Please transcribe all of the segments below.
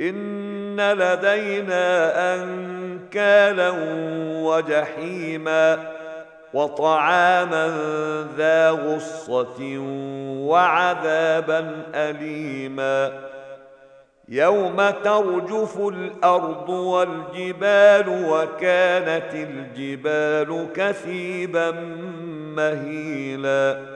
إن لدينا أنكالا وجحيما وطعاما ذا غصة وعذابا أليما يوم ترجف الأرض والجبال وكانت الجبال كثيبا مهيلا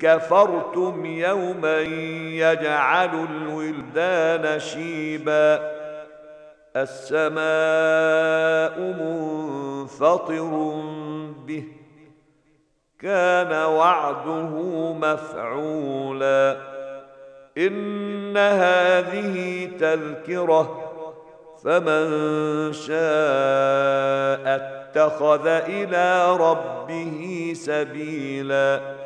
كفرتم يوما يجعل الولدان شيبا. السماء منفطر به. كان وعده مفعولا. إن هذه تذكرة. فمن شاء اتخذ إلى ربه سبيلا.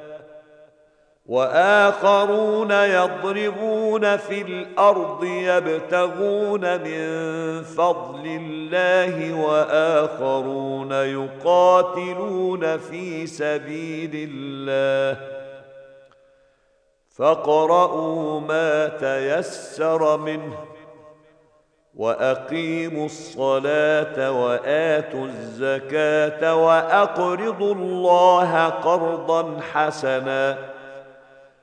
وآخرون يضربون في الأرض يبتغون من فضل الله وآخرون يقاتلون في سبيل الله. فاقرؤوا ما تيسر منه وأقيموا الصلاة وآتوا الزكاة وأقرضوا الله قرضا حسنا.